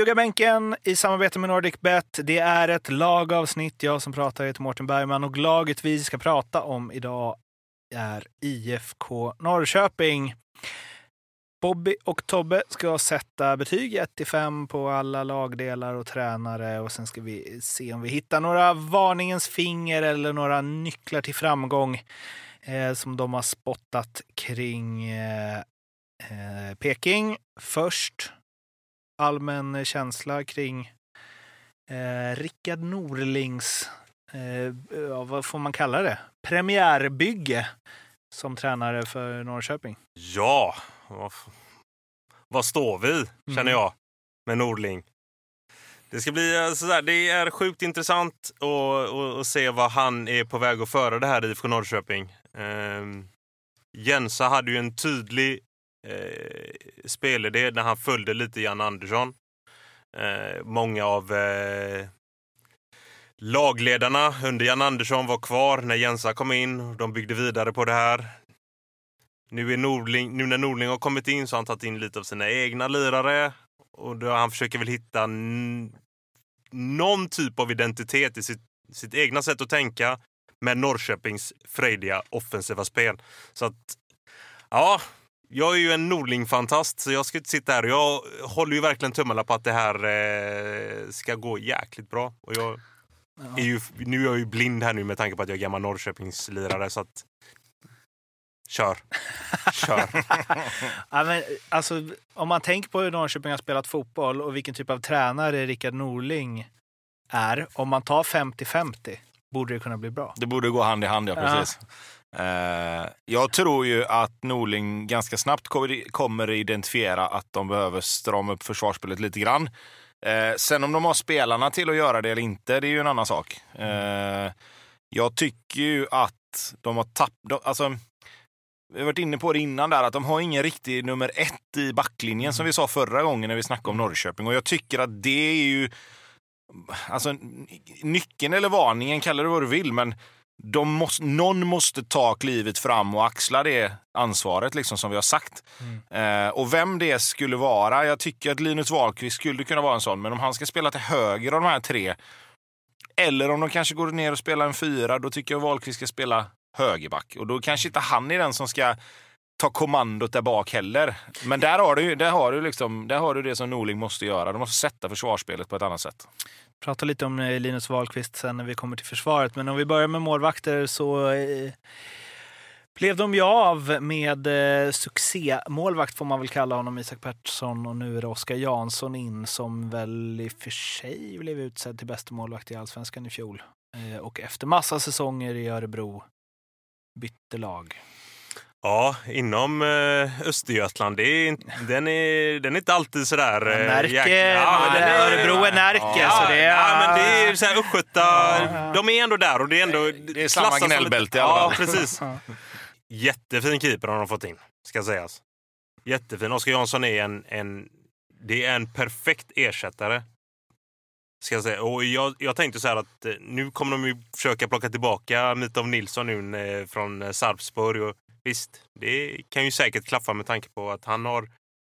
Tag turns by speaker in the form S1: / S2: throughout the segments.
S1: Ljugarbänken i samarbete med NordicBet. Det är ett lagavsnitt. Jag som pratar heter Mårten Bergman och laget vi ska prata om idag är IFK Norrköping. Bobby och Tobbe ska sätta betyg 1 5 på alla lagdelar och tränare och sen ska vi se om vi hittar några varningens finger eller några nycklar till framgång eh, som de har spottat kring eh, eh, Peking. Först allmän känsla kring eh, Rickard Norlings, eh, vad får man kalla det, premiärbygge som tränare för Norrköping.
S2: Ja, vad, vad står vi, känner
S1: Mm.
S2: jag, med Nordling. Det ska bli eh, sådär, det är sjukt intressant att, se vad han är på väg att föra det här IFK Norrköping. Um, Jensa hade ju en tydlig eh, spelidé när han följde lite Jan Andersson. Eh, många av eh, lagledarna under Jan Andersson var kvar när Jensa kom in. De byggde vidare på det här. Nu, är Nordling, nu när Nordling har kommit in så har han tagit in lite av sina egna lirare. Och då han försöker väl hitta någon typ av identitet i sitt, sitt egna sätt att tänka med Norrköpings frejdiga offensiva spel. Så att, ja, jag är ju en Nordling-fantast så jag ska inte sitta här. Jag håller ju verkligen tummarna på att det här eh, ska gå jäkligt bra. Och jag är ju, nu är jag ju blind här nu med tanke på att jag är gammal Norrköpingslirare så att kör. Kör.
S1: Ja, men, alltså, om man tänker på hur Norrköping har spelat fotboll och vilken typ av tränare Rickard Norling är, om man tar 50-50 borde det kunna bli bra.
S3: Det borde gå hand i hand, ja.
S1: Ja.
S3: Precis. Eh, Eh, jag tror ju att Norling ganska snabbt kommer, identifiera att de behöver strama upp försvarsspelet lite grann. Eh, sen om de har spelarna till att göra det eller inte, det är ju en annan sak. Eh, jag tycker ju att de har tappat... Alltså, vi har varit inne på det innan där, att de har ingen riktig nummer ett i backlinjen som vi sa förra gången när vi snackade om Norrköping. Och jag tycker att det är ju... Alltså, nyckeln eller varningen, kalla det vad du vill, men de måste, någon måste ta klivet fram och axla det ansvaret liksom, som vi har sagt. Eh, och vem det skulle vara, jag tycker att Linus Wahlqvist skulle kunna vara en sån, men om han ska spela till höger av de här tre, eller om de kanske går ner och spelar en fyra, då tycker jag Wahlqvist ska spela högerback. Och då kanske inte han är den som ska ta kommandot där bak heller. Men där har du, där har du, liksom, där har du det som Norling måste göra. De måste sätta försvarsspelet på ett annat sätt.
S1: Prata lite om eh, Linus Wahlqvist sen när vi kommer till försvaret, men om vi börjar med målvakter så eh, blev de ju av med eh, succémålvakt får man väl kalla honom, Isak Pettersson och nu är det Oskar Jansson in som väl i och för sig blev utsedd till bästa målvakt i allsvenskan i fjol. Eh, och efter massa säsonger i Örebro bytte lag.
S2: Ja, inom eh, Östergötland, det är, inte- den, är, den är inte alltid sådär... eh,
S1: Närke, ja,
S2: men är-
S1: Örebro är Närke.
S2: Ja,
S1: så det är,
S2: ja, men det är så här Östgöta... De är ändå där och det är ändå...
S3: Det är samma gnällbälte i alla
S2: Ja,
S3: fall.
S2: precis.
S1: Ja.
S2: Jättefin keeper har de fått in, ska sägas. Jättefin. Oskar Jansson är en, en, det är en perfekt ersättare. Ska jag, säga. Och jag, jag tänkte så här att eh, nu kommer de ju försöka plocka tillbaka Mitov Nilsson nu från Sarpsborg. Och visst, det kan ju säkert klaffa med tanke på att han har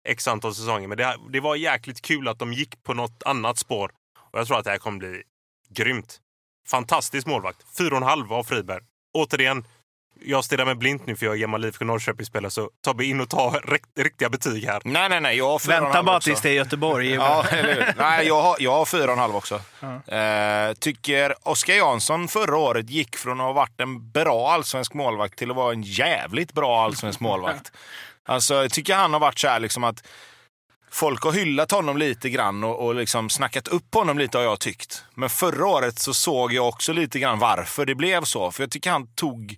S2: x antal säsonger. Men det, det var jäkligt kul att de gick på något annat spår. Och jag tror att det här kommer bli grymt. Fantastisk målvakt. 4,5 av Friberg. Återigen, jag stirrar mig blint nu för jag är gammal IFK Norrköping-spelare. Så Tobbe, in och ta rikt, riktiga betyg här.
S3: Nej, nej, nej. Jag har
S1: Vänta bara tills det är Göteborg.
S3: Ja? Nej, jag har, jag har fyra och en halv också.
S1: Ja.
S3: Eh, tycker Oskar Jansson förra året gick från att ha varit en bra allsvensk målvakt till att vara en jävligt bra allsvensk målvakt. Alltså, jag tycker han har varit så här liksom att folk har hyllat honom lite grann och, och liksom snackat upp honom lite har jag tyckt. Men förra året så såg jag också lite grann varför det blev så. För jag tycker han tog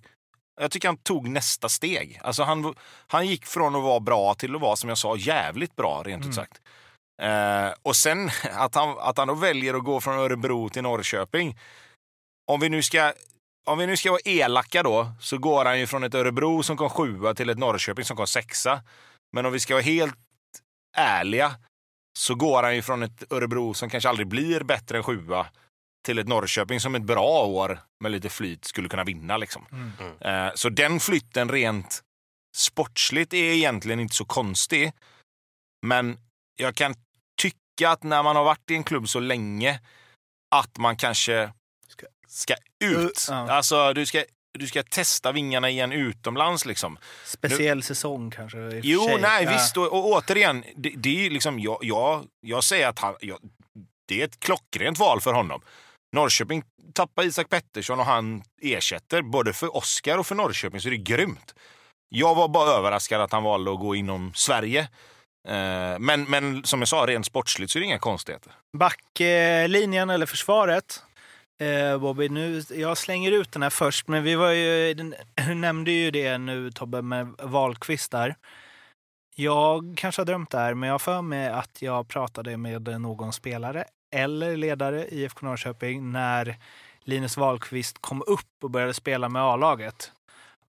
S3: jag tycker han tog nästa steg. Alltså han, han gick från att vara bra till att vara, som jag sa, jävligt bra rent ut sagt. Eh, och sen att han, att han då väljer att gå från Örebro till Norrköping. Om vi nu ska, om vi nu ska vara elaka då, så går han ju från ett Örebro som kom sjua till ett Norrköping som kom sexa. Men om vi ska vara helt ärliga så går han ju från ett Örebro som kanske aldrig blir bättre än sjua till ett Norrköping som ett bra år med lite flyt skulle kunna vinna. Liksom.
S1: Mm.
S3: Eh, Så den flytten rent sportsligt är egentligen inte så konstig. Men jag kan tycka att när man har varit i en klubb så länge att man kanske
S1: Ska-
S3: ut. Alltså, du ska, du ska testa vingarna igen utomlands. Liksom.
S1: Speciell säsong kanske.
S3: Jo, nej,
S1: Ja.
S3: visst. Och, och återigen, det, det är ju liksom, jag, jag, jag säger att han, jag, det är ett klockrent val för honom. Norrköping tappar Isak Pettersson och han ersätter. Både för Oskar och för Norrköping så är det grymt. Jag var bara överraskad att han valde att gå inom Sverige. Eh, men, men som jag sa, rent sportsligt så är det inga konstigheter.
S1: Backlinjen eh, eller försvaret. Eh, Bobby, nu, jag slänger ut den här först, men vi var ju, den, du nämnde ju det nu Tobbe med Wahlqvist där. Jag kanske har drömt där, men jag har för mig att jag pratade med någon spelare eller ledare i IFK Norrköping när Linus Wahlqvist kom upp och började spela med A-laget.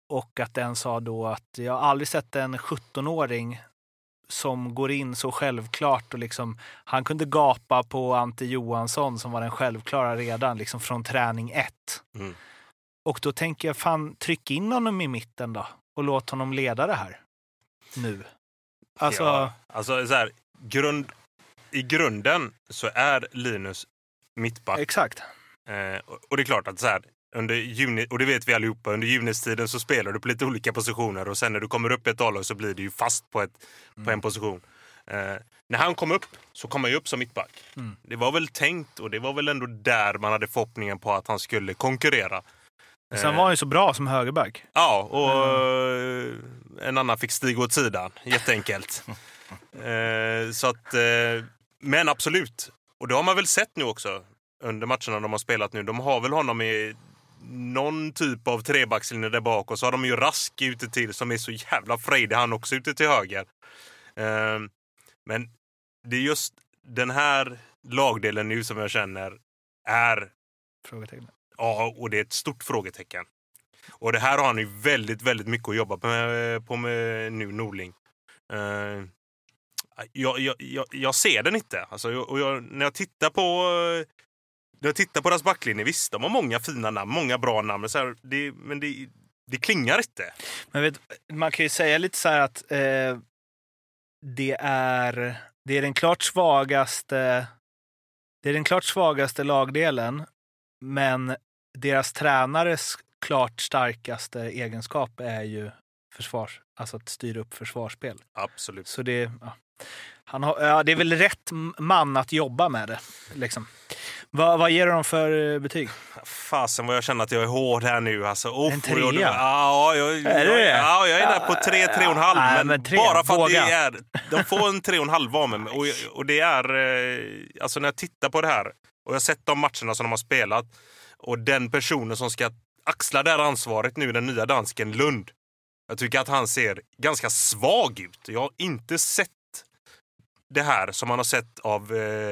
S1: Och att den sa då att jag har aldrig sett en 17-åring som går in så självklart och liksom han kunde gapa på Ante Johansson som var den självklara redan liksom från träning ett.
S2: Mm.
S1: Och då tänker jag, fan tryck in honom i mitten då och låt honom leda det här nu. Alltså,
S2: Ja, alltså så här, grund, I grunden så är Linus mittback.
S1: exakt.
S2: Eh, och, och det är klart att så här, under juni, och det vet vi allihopa, under junistiden så spelar du på lite olika positioner och sen när du kommer upp i ett A-lag så blir du ju fast på, ett, på en position. Eh, när han kom upp så kom han ju upp som mittback.
S1: Mm.
S2: Det var väl tänkt och det var väl ändå där man hade förhoppningen på att han skulle konkurrera.
S1: Sen var han ju så bra som högerback.
S2: Ja, och eh, en annan fick stiga åt sidan. Jätteenkelt. eh, så att, eh, men absolut. Och det har man väl sett nu också under matcherna de har spelat nu. De har väl honom i någon typ av trebackslinje där bak och så har de ju Rask ute till som är så jävla frejdig han också ute till höger. Eh, men det är just den här lagdelen nu som jag känner är
S1: Frågetecken.
S2: Ja, och det är ett stort frågetecken. Och det här har han ju väldigt, väldigt mycket att jobba med, eh, på med nu, Norling. Uh, jag, jag, jag, jag ser den inte. Alltså, jag- och jag, när jag tittar på när jag tittar på deras backlinje, visst, de har många fina namn, många bra namn, men, så här, det, men det, det klingar inte.
S1: Men vet, man kan ju säga lite så här att eh, det, är, det är den klart svagaste det är den klart svagaste lagdelen, men deras tränares klart starkaste egenskap är ju försvars, alltså att styra upp försvarsspel.
S2: Absolut.
S1: Så det, ja. Han har, ja, det är väl rätt man att jobba med det. Liksom. Vad, vad ger du dem för eh, betyg?
S2: Fasen vad jag känner att jag är hård här nu. Alltså, oh,
S1: En trea?
S2: jag- Ja, jag,
S1: Är
S2: jag,
S1: det?
S2: ja, jag är där på tre, tre och en halv.
S1: Nej,
S2: men,
S1: men tre,
S2: bara för att
S1: våga.
S2: det är... De får en tre och en halv av mig. Och, och det är... eh, Alltså när jag tittar på det här och jag har sett de matcherna som de har spelat och den personen som ska axla det här ansvaret nu, den nya dansken Lund. Jag tycker att han ser ganska svag ut. Jag har inte sett det här som man har sett av eh,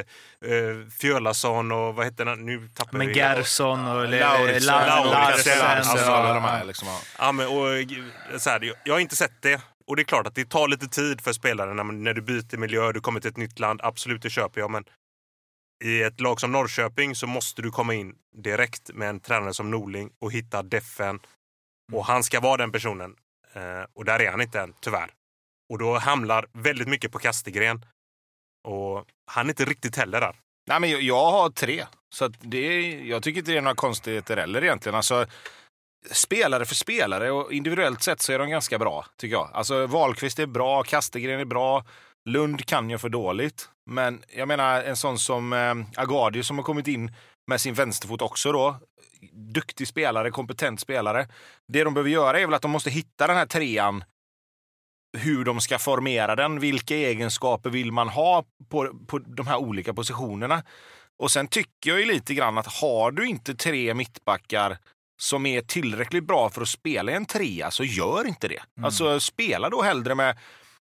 S2: eh, Fjölason och vad heter den? Nu tappar
S1: Men Gerson och
S3: Lauritsen,
S2: Lauritsen, alltså,
S3: ja.
S2: Men, och, så här, jag, jag har inte sett det. Och det är klart att det tar lite tid för spelaren när, när du byter miljö, du kommer till ett nytt land. Absolut, det köper jag. Men i ett lag som Norrköping så måste du komma in direkt med en tränare som Norling och hitta defen. Och han ska vara den personen. Eh, och där är han inte än, tyvärr. Och då hamnar väldigt mycket på Kastegren. Och han är inte riktigt heller där.
S3: Nej, men jag, jag har tre. Så det, jag tycker inte det är några konstigheter heller egentligen. Alltså, spelare för spelare och individuellt sett så är de ganska bra, tycker jag. Alltså, Wahlqvist är bra, Kastegren är bra, Lund kan ju för dåligt. Men jag menar en sån som eh, Agadio som har kommit in med sin vänsterfot också då. Duktig spelare, kompetent spelare. Det de behöver göra är väl att de måste hitta den här trean hur de ska formera den. Vilka egenskaper vill man ha på, på de här olika positionerna? Och sen tycker jag ju lite grann att har du inte tre mittbackar som är tillräckligt bra för att spela i en trea, så gör inte det. Alltså spela då hellre med,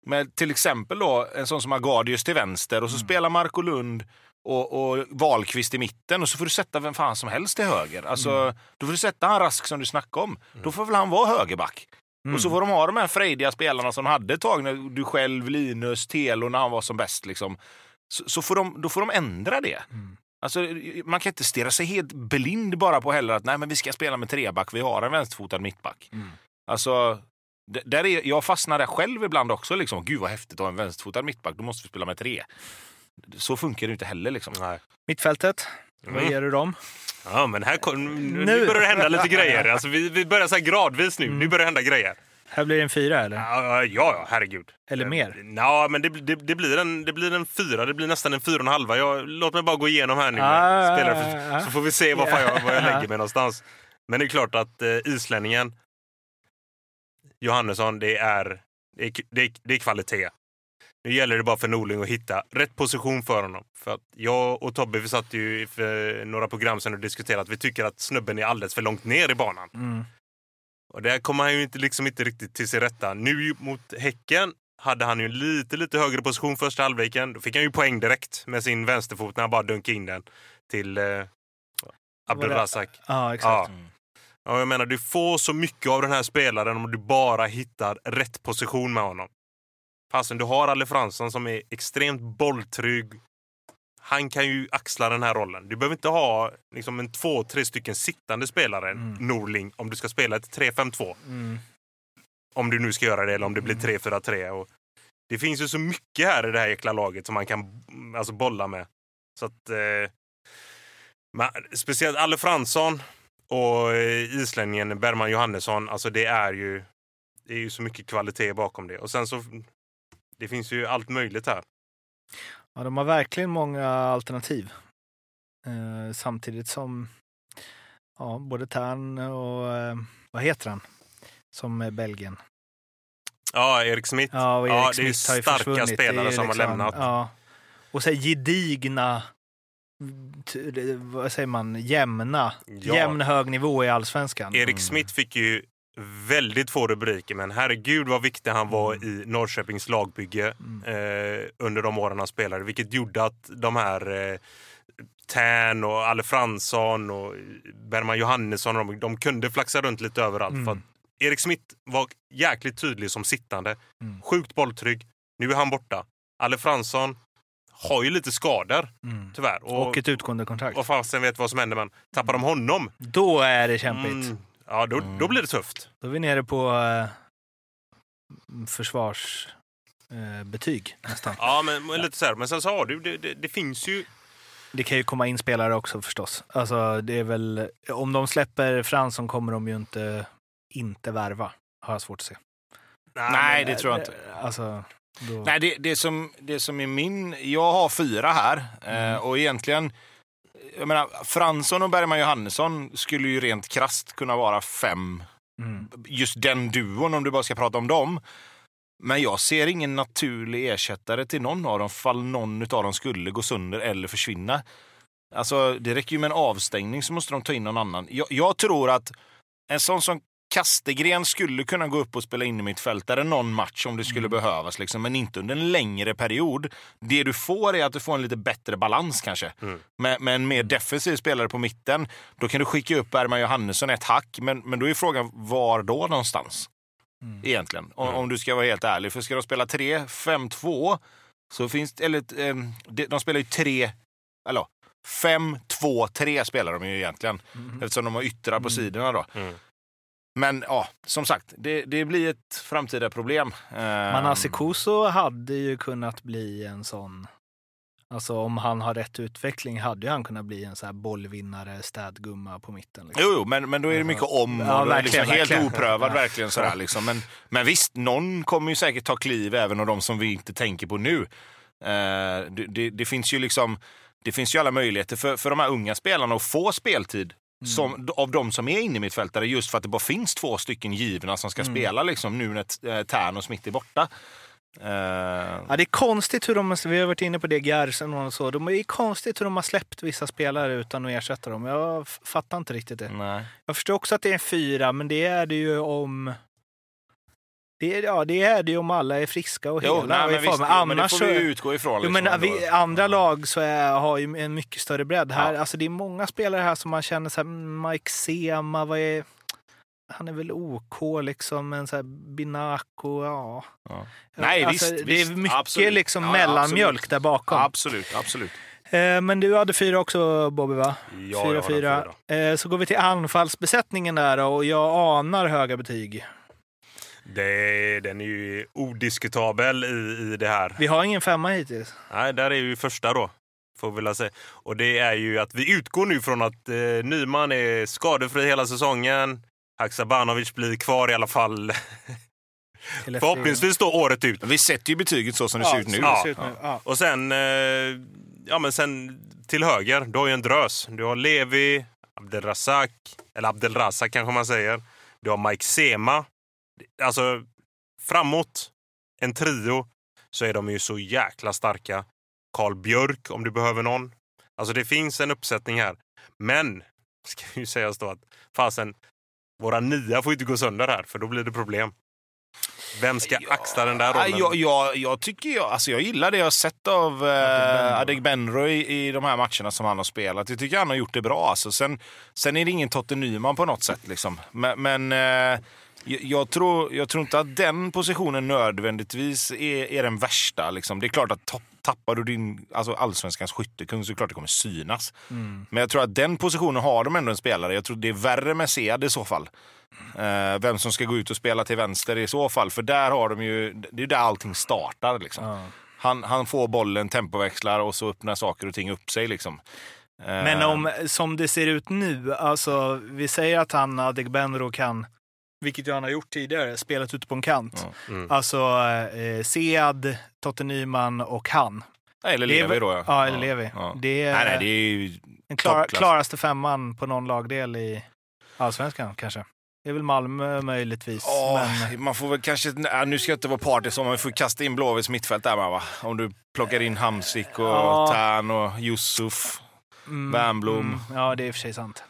S3: med till exempel då en sån som Agadius till vänster och så spelar Marco Lund och, och Wahlqvist i mitten och så får du sätta vem fan som helst till höger. Alltså, Då får du sätta han Rask som du snackade om. Då får väl han vara högerback. Och så får de ha de här frejdiga spelarna som de hade ett tag, när du själv, Linus, Telo, när han var som bäst. Liksom. Så, så får de, då får de ändra det. Alltså, man kan inte stirra sig helt blind bara på heller att nej, men vi ska spela med treback, vi har en vänsterfotad mittback. Alltså, d- där är, jag fastnar där själv ibland också. Liksom. Gud vad häftigt att ha en vänsterfotad mittback, då måste vi spela med tre. Så funkar det inte heller. Liksom.
S2: Nej.
S1: Mittfältet, vad
S2: Mm.
S1: ger du dem?
S2: Ja, men här kom, nu,
S1: Nu-
S2: börjar det hända lite grejer. Alltså, vi, vi börjar så här gradvis nu.
S1: Mm.
S2: Nu börjar det hända grejer.
S1: Här blir det en fyra eller?
S2: Ja, ja, ja herregud.
S1: Eller mer?
S2: Ja, men det, det, det, blir en, det blir en fyra. Det blir nästan en fyra och en halva. Jag, låt mig bara gå igenom här nu.
S1: Ah,
S2: spelare
S1: ah, ah.
S2: så får vi se var, fan jag, var jag
S1: Ja.
S2: lägger mig någonstans. Men det är klart att eh, islänningen Johannesson, det är, det, är, det, är, det är kvalitet. Nu gäller det bara för Norling att hitta rätt position för honom. För att jag och Tobbe vi satt ju för några program sedan och diskuterade att vi tycker att snubben är alldeles för långt ner i banan.
S1: Mm.
S2: Och där kommer han ju inte, liksom inte riktigt till sin rätta. Nu mot Häcken hade han ju en lite, lite högre position första halvleken. Då fick han ju poäng direkt med sin vänsterfot när han bara dunkade in den till eh, Abdulrazak.
S1: Ja, exakt.
S2: Ja. Ja, jag menar, du får så mycket av den här spelaren om du bara hittar rätt position med honom. Fasen, du har Alle Fransson som är extremt bolltrygg. Han kan ju axla den här rollen. Du behöver inte ha liksom, en två, tre stycken sittande spelare,
S1: Mm.
S2: Norling, om du ska spela ett 3-5-2.
S1: Mm.
S2: Om du nu ska göra det, eller om det blir 3-4-3. Och det finns ju så mycket här i det här jäkla laget som man kan mm, alltså, bolla med. Så att... Eh, men, speciellt Alle Fransson och eh, islänningen Bergman Johannesson. Alltså det är ju... Det är ju så mycket kvalitet bakom det. Och sen så... Det finns ju allt möjligt här.
S1: Ja, de har verkligen många alternativ. Eh, samtidigt som ja, både Tern och eh, vad heter han? Som är Belgien.
S2: Ja, Erik Smith.
S1: Ja, och
S2: Ja,
S1: Erik
S2: det är
S1: Smith
S2: starka spelare som har lämnat.
S1: Ja. Och så här gedigna, vad säger man, jämna,
S2: Ja.
S1: jämn hög nivå i allsvenskan.
S2: Erik Smith fick ju väldigt få rubriker, men herregud vad viktig han var i Norrköpings lagbygge eh, under de åren han spelade. Vilket gjorde att de här eh, Tern och Alle Fransson och Bergman Johannesson, de, de kunde flaxa runt lite överallt.
S1: Mm.
S2: För att Erik Smith var jäkligt tydlig som sittande.
S1: Mm.
S2: Sjukt bolltrygg. Nu är han borta. Alle Fransson har ju lite skador,
S1: Mm.
S2: tyvärr.
S1: Och,
S2: Och,
S1: ett utgående kontrakt.
S2: och fasen vet vad som händer, men tappar de honom,
S1: Då är det kämpigt.
S2: mm, ja, då, då blir det tufft.
S1: Då är vi nere på eh, försvarsbetyg eh, betyg, nästan.
S2: Ja, men, men lite så här. Men sen så har du, det, det, det finns ju...
S1: Det kan ju komma in spelare också förstås. Alltså, det är väl, om de släpper Fransson kommer de ju inte inte värva, har jag svårt att se.
S3: Nej, det tror jag inte.
S1: Alltså, då...
S3: Nej, det, det, som, det som är min... Jag har fyra här.
S1: Mm.
S3: Eh, och egentligen... Jag menar, Fransson och Bergman Johannesson skulle ju rent krast kunna vara fem.
S1: Mm.
S3: Just den duon, om du bara ska prata om dem. Men jag ser ingen naturlig ersättare till någon av dem fall någon av dem skulle gå sönder eller försvinna. Alltså, det räcker ju med en avstängning så måste de ta in någon annan. Jag, jag tror att en sån som Kastegren skulle kunna gå upp och spela in i mitt fältare någon match om det skulle behövas, liksom, men inte under en längre period. Det du får är att du får en lite bättre balans kanske.
S2: Mm.
S3: Med, med en mer defensiv spelare på mitten. Då kan du skicka upp Bergman Johannesson ett hack, men, men då är frågan var då någonstans?
S1: Mm.
S3: Egentligen, om,
S2: Mm.
S3: om du ska vara helt ärlig. För ska de spela 3-5-2 så finns eller eh, de, spelar ju 3, eller 5-2-3 spelar de ju egentligen.
S1: Mm.
S3: Eftersom de har yttrar på
S1: Mm.
S3: sidorna då. Men ja, som sagt, det, det blir ett framtida problem. Ehm,
S1: Manasi Kuso hade ju kunnat bli en sån... Alltså om han har rätt utveckling hade ju han kunnat bli en sån här bollvinnare, städgumma på mitten. Liksom.
S3: Jo, jo men, men då är det mycket om och
S1: Ja,
S3: liksom
S1: verkligen,
S3: helt
S1: verkligen.
S3: oprövad.
S1: Ja.
S3: verkligen sådär, liksom. men, men visst, någon kommer ju säkert ta kliv även av de som vi inte tänker på nu. Eh, det, det, det finns ju liksom det finns ju alla möjligheter för, för de här unga spelarna att få speltid som, av de som är inne i mittfältare just för att det bara finns två stycken givna som ska
S1: Mm.
S3: spela liksom, nu när Tern och Smith är borta. Eh,
S1: Ja, det är konstigt hur de, vi har varit inne på det, Gersen och så. De är konstigt hur de har släppt vissa spelare utan att ersätta dem. Jag fattar inte riktigt det.
S3: nej.
S1: Jag förstår också att det är en fyra, men det är det ju om... Det ja, det är det ju om alla är friska och hela.
S3: Jo, nej,
S1: och i
S3: men, visst,
S1: form.
S3: jo, men det
S1: Annars
S3: får vi utgå ifrån.
S1: Jo,
S3: Liksom,
S1: men
S3: ändå.
S1: vi, andra lag så är, har ju en mycket större bredd. Här,
S3: Ja.
S1: alltså, det är många spelare här som man känner så här, mm, Mike Sema, vad är... Han är väl OK liksom, men så här, Binaco, ja.
S3: Ja. Nej,
S1: alltså,
S3: visst,
S1: Det är mycket
S3: absolut.
S1: liksom
S3: Ja,
S1: mellanmjölk där bakom.
S3: Absolut, absolut.
S1: Eh, men du hade fyra också Bobby va?
S2: Ja,
S1: fyra,
S2: jag
S1: fyra.
S2: en
S1: Eh, så går vi till anfallsbesättningen där och jag anar höga betyg.
S2: Det, den är ju odiskutabel i, i det här.
S1: Vi har ingen femma hittills.
S2: Nej, där är ju första då. Får vi säga. Och det är ju att vi utgår nu från att eh, Nyman är skadefri hela säsongen. Haksabanovic blir kvar i alla fall förhoppningsvis då året ut.
S3: Vi sätter ju betyget så som det
S1: Ja,
S3: ser ut nu.
S1: det ser ut nu. Ja.
S2: Och sen, eh, ja men sen till höger, du har ju en drös. Du har Levi, Abdelrazak, eller Abdelrazak kanske man säger. Du har Mike Sema. Alltså, framåt, en trio, så är de ju så jäkla starka. Karl Björk om du behöver någon. Alltså det finns en uppsättning här. Men, ska ju sägas då att fasen, våra nia får inte gå sönder här, för då blir det problem. Vem ska axla den där
S3: Ja,
S2: rollen?
S3: Jag, jag, jag, tycker jag, alltså jag gillar det jag har sett av eh, Adegbenro i, i de här matcherna som han har spelat. Jag tycker han har gjort det bra. Alltså. Sen, sen är det ingen Totte Nyman på något sätt. Liksom. Men, men eh, jag, tror, jag tror inte att den positionen nödvändigtvis är, är den värsta. Liksom. Det är klart att topp, tappar du din alltså allsvenskans skyttekung så är det klart det kommer synas.
S1: Mm.
S3: Men jag tror att den positionen har de ändå en spelare. Jag tror det är värre med Sead i så fall. Eh, vem som ska gå ut och spela till vänster i så fall. För där har de ju, det är där allting startar. Liksom.
S1: Ja.
S3: Han, han får bollen, tempoväxlar och så öppnar saker och ting upp sig. Liksom. Eh,
S1: Men om, som det ser ut nu, alltså vi säger att han, Adegbenro, kan, vilket han har gjort tidigare, spelat ute på en kant.
S3: Ja.
S2: Mm.
S1: Alltså eh, Sead, Totte Nyman och han.
S3: Eller
S1: Det är
S3: Levi då. Ja,
S1: Ja, eller Levi.
S3: Ja.
S1: Det är,
S3: Nej, nej, det är ju...
S1: den
S3: toppklass.
S1: klaraste femman på någon lagdel i allsvenskan kanske. Det är väl Malmö möjligtvis.
S3: Åh,
S1: men,
S3: Man får väl kanske, nej, nu ska jag inte vara partisk, men man får kasta in Blåvitts mittfält där va? Om du plockar in Hamsik och
S1: Ja.
S3: Tern och Yusuf,
S1: mm,
S3: Wernbloom.
S1: Mm, ja, det är i och för sig sant.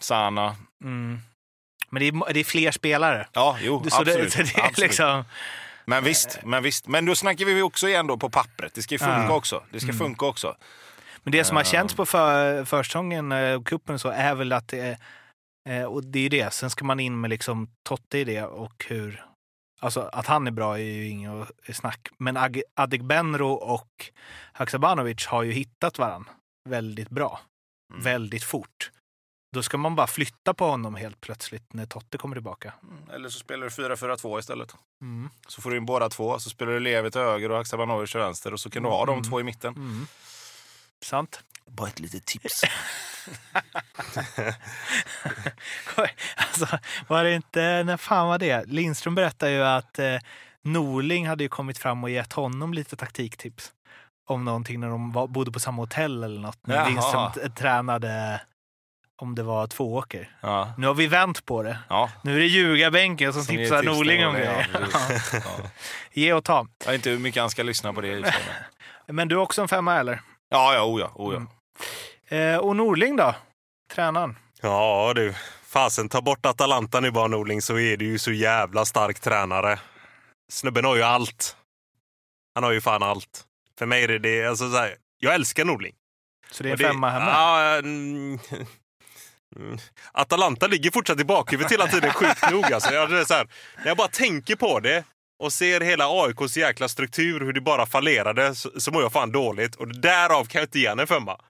S3: Sana.
S1: Mm. Men det är, det är fler spelare.
S3: Ja, jo,
S1: så det,
S3: absolut.
S1: så det är
S3: absolut.
S1: liksom...
S3: Men visst, men visst. Men då snackar vi också igen då på pappret. Det ska ju funka
S1: Ja.
S3: också. Det ska
S1: Mm.
S3: funka också.
S1: Men det som har
S3: Ja.
S1: känts på för, försäsongen eh, och cupen så är väl att det är, eh, och det är ju det. Sen ska man in med liksom Totte i det och hur, alltså att han är bra är ju inget snack. Men Adegbenro och Haksabanovic har ju hittat varandra väldigt bra,
S3: Mm.
S1: väldigt fort. Då ska man bara flytta på honom helt plötsligt när Totte kommer tillbaka.
S3: Mm, Eller så spelar du 4-4-2 istället.
S1: Mm.
S3: Så får du in båda två. Så spelar du Levi till höger och Haksabanovic till vänster. Och så kan du ha de
S1: Mm.
S3: två i mitten.
S1: Mm. Sant.
S3: Bara ett litet tips.
S1: alltså, var det inte, när fan var det? Lindström berättade ju att eh, Norling hade ju kommit fram och gett honom lite taktiktips. Om någonting när de var, bodde på samma hotell eller något. När
S3: Jaha.
S1: Lindström tränade, om det var tvååker.
S3: ja.
S1: Nu har vi vänt på det.
S3: Ja.
S1: Nu är det ljugarbänken som,
S3: Som
S1: tipsar
S3: tips
S1: Norling om grejer.
S3: ja.
S1: Ge och ta.
S3: Jag vet inte hur mycket han ska lyssna på det. men-
S1: Men du är också en femma eller?
S3: Ja, ja, oh ja, oh ja.
S1: Mm. Eh, och Norling då? Tränaren?
S2: Ja du, fasen ta bort Atalanta nu bara Norling så är du ju så jävla stark tränare. Snubben har ju allt. Han har ju fan allt. För mig är det det, alltså så här, jag älskar Norling.
S1: Så det är en femma hemma?
S2: Ja, mm, mm. Atalanta ligger fortsatt i bakhuvudet hela tiden, sjukt nog. Alltså. Jag, det är så här, när jag bara tänker på det och ser hela AIKs jäkla struktur, hur det bara fallerade, så, så mår jag fan dåligt. Och därav kan jag inte ge en femma.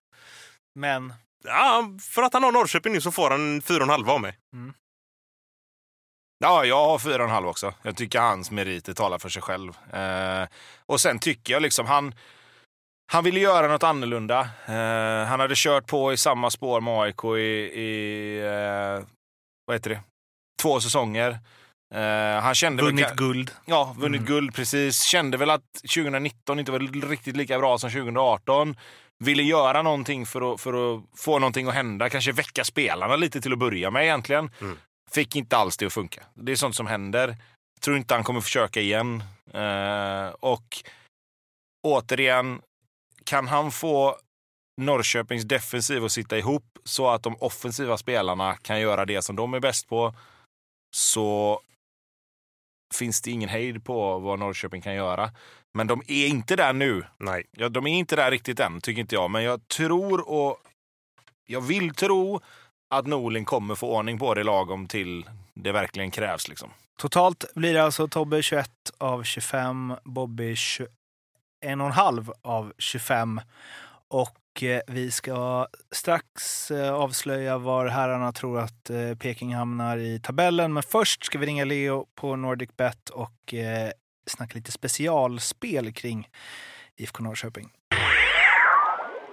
S1: Men
S2: Ja, för att han har Norrköping nu så får han fyra och en halva av mig.
S3: Ja, jag har fyra och en halv också. Jag tycker hans meriter talar för sig själv. Eh, och sen tycker jag liksom han... Han ville göra något annorlunda. Eh, han hade kört på i samma spår med AIK i, i eh, vad heter det? två säsonger. Eh, han kände väl-
S1: vunnit guld.
S3: Ja, vunnit
S1: Mm.
S3: guld precis. Kände väl att 2019 inte var riktigt lika bra som 2018. Ville göra någonting för att, för att få någonting att hända. Kanske väcka spelarna lite till att börja med egentligen.
S2: Mm.
S3: Fick inte alls det att funka. Det är sånt som händer. Tror inte han kommer försöka igen. Eh, och återigen, kan han få Norrköpings defensiv att sitta ihop så att de offensiva spelarna kan göra det som de är bäst på så finns det ingen hejd på vad Norrköping kan göra. Men de är inte där nu.
S2: Nej.
S3: Ja, de är inte där riktigt än, tycker inte jag. Men jag tror och jag vill tro att Norling kommer få ordning på det lagom till det verkligen krävs. Liksom.
S1: Totalt blir det alltså Tobbe 21 av 25, Bobby 21,5 av 25 Och eh, vi ska strax eh, avslöja var herrarna tror att eh, Peking hamnar i tabellen. Men först ska vi ringa Leo på Nordic Bet och eh, snacka lite specialspel kring IFK Norrköping.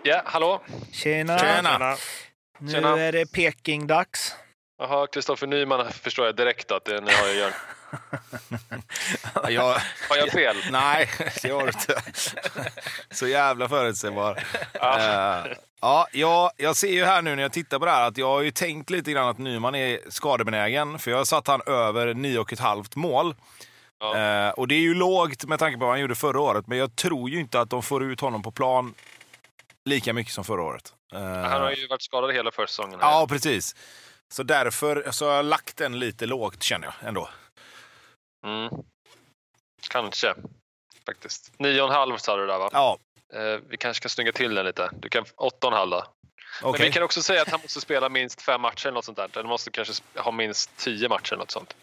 S4: Ja, hallå?
S1: Tjena!
S3: Tjena.
S2: Tjena.
S1: Nu
S4: Tjena.
S1: är det Peking-dags.
S4: Jaha, Kristoffer Nyman förstår jag direkt att det är ni har att göra.
S3: Jag,
S4: Har jag fel?
S3: nej, det har du inte. Så jävla förutsägbar.
S4: Ja.
S3: Eh, ja, jag, jag ser ju här nu när jag tittar på det här att jag har ju tänkt lite grann att Nyman är skadebenägen. För jag satt han över 9,5 mål.
S4: Ja.
S3: Eh, och det är ju lågt med tanke på vad han gjorde förra året. Men jag tror ju inte att de får ut honom på plan lika mycket som förra året. Eh,
S4: Han har ju varit skadad hela försäsongen.
S3: Ja, precis. Så därför så har jag lagt den lite lågt känner jag ändå.
S4: Mm. Kanske, faktiskt. 9,5 sa du där va?
S3: Ja,
S4: Eh, vi kanske kan snygga till den lite. Du kan 8,5 då. Men
S3: okej.
S4: vi kan också säga att han måste spela minst fem matcher eller något sånt där. Eller måste kanske ha minst 10 matcher eller något sånt.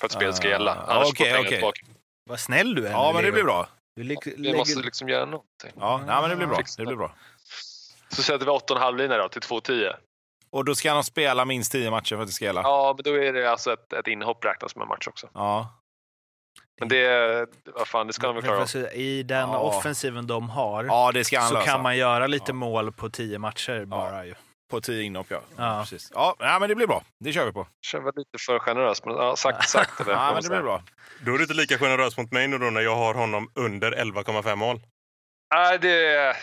S4: För att spelet ska
S3: Ah,
S4: gälla. Annars
S3: okej,
S4: får pengar
S3: okej.
S4: tillbaka.
S1: Vad snäll du är.
S3: Ja, men det blir bra.
S1: Du
S4: Vi
S1: lägger-
S4: måste liksom göra någonting.
S3: Ja, nej, men det blir bra. Det blir bra.
S4: Så sätter vi 8,5 linjer då till 2,10.
S3: Och då ska han spela minst 10 matcher för att det ska gälla?
S4: Ja, men då är det alltså ett, ett inhopp räknas som en match också.
S3: Ja.
S4: Men det, vad fan, det ska de väl klara av.
S1: I den
S3: Ja.
S1: offensiven de har
S3: Ja, det ska han
S1: så
S3: lösa.
S1: kan man göra lite
S3: Ja.
S1: mål på tio matcher bara. Ju.
S3: På 10 inhopp, ja.
S1: Ja.
S3: Precis. Ja, nej, men det blir bra. Det kör vi på.
S4: Känns väl lite för generös, men ja, sagt sagt. Eller,
S3: Ja, men det blir bra.
S2: Då är du inte lika generös mot mig nu då när jag har honom under 11,5 mål.
S4: Nej, det,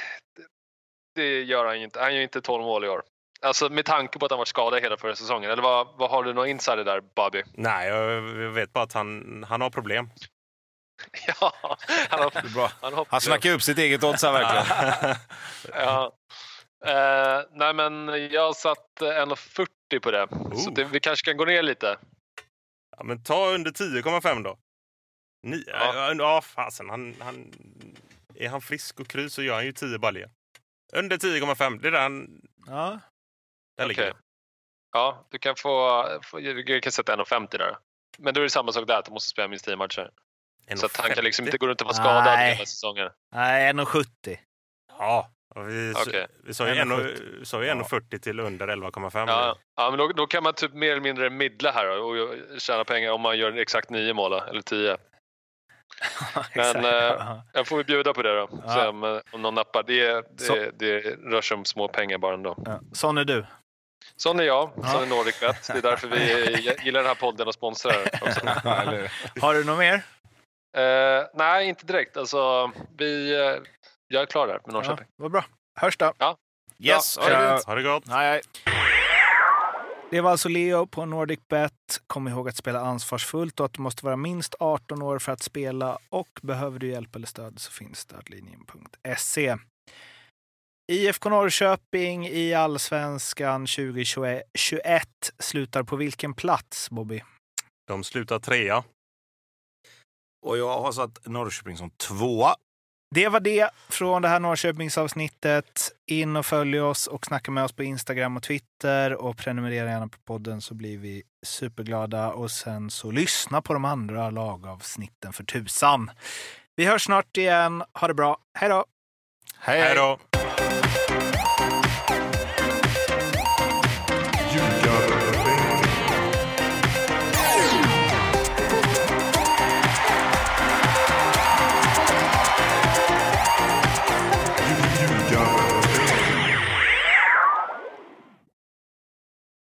S4: det gör han ju inte. Han gör ju inte 12 mål i år. Alltså med tanke på att han varit skadad hela förra säsongen. Eller vad, vad har du någon insider där, Bobby?
S2: Nej, jag vet bara att han, han har problem.
S4: ja, han har,
S3: bra.
S4: han hoppar.
S3: Han snackar upp sitt eget odds här verkligen.
S4: Ja. Eh, nej, men jag satt eh, 1,40 på det. Så
S2: Oh.
S4: det, vi kanske kan gå ner lite.
S2: Ja, men ta under 10,5 då. Ni,
S4: Ja.
S2: ja. ja, fasen. Han, han, är han frisk och kry så gör han ju 10 baljor. Under 10,5. Det är där han...
S1: Ja.
S2: Där ligger
S4: Okej.
S2: det.
S4: Ja, du kan få, du kan sätta 1,50 där. Men då är det samma sak där, att du måste spela minst 10 matcher. Så att han kan liksom inte gå runt och vara skadad hela säsongen.
S1: Nej, 1,70.
S2: Ja, och vi,
S4: Okej.
S2: vi sa ju
S1: 1,70.
S2: 1,40 sa ju 1,40 till under 11,5.
S4: Ja, ja men då, då kan man typ mer eller mindre midla här och tjäna pengar om man gör exakt 9 mål eller 10.
S1: Exakt.
S4: eh,
S1: Ja.
S4: Jag får väl bjuda på det då,
S1: Ja.
S4: se om, eh, om någon nappar. Det,
S1: Så-
S4: det, det rör sig om små pengar bara ändå.
S1: Ja. Sån är du.
S4: Sån är jag,
S1: Ja.
S4: sån är Nordic Bet. Det är därför vi gillar den här podden och sponsrar också.
S3: Ja?
S1: Har du något mer?
S4: Eh, nej, inte direkt. Alltså, vi, eh, jag är klar där med
S1: Ja,
S4: Norrköping.
S1: vad bra. Hörs då.
S3: Yes,
S4: Ja,
S3: ha det.
S2: Ha det gott!
S3: Nej.
S1: Det var alltså Leo på Nordic Bet. Kom ihåg att spela ansvarsfullt och att du måste vara minst 18 år för att spela. Och behöver du hjälp eller stöd så finns stödlinjen.se. IFK Norrköping i Allsvenskan 2021 slutar på vilken plats, Bobby?
S2: De slutar trea.
S3: Och jag har satt Norrköping som tvåa.
S1: Det var det från det här Norrköpingsavsnittet. In och följ oss och snacka med oss på Instagram och Twitter och prenumerera gärna på podden så blir vi superglada. Och sen så lyssna på de andra lagavsnitten för tusan. Vi hörs snart igen. Ha det bra. Hej då!
S2: Hej, då!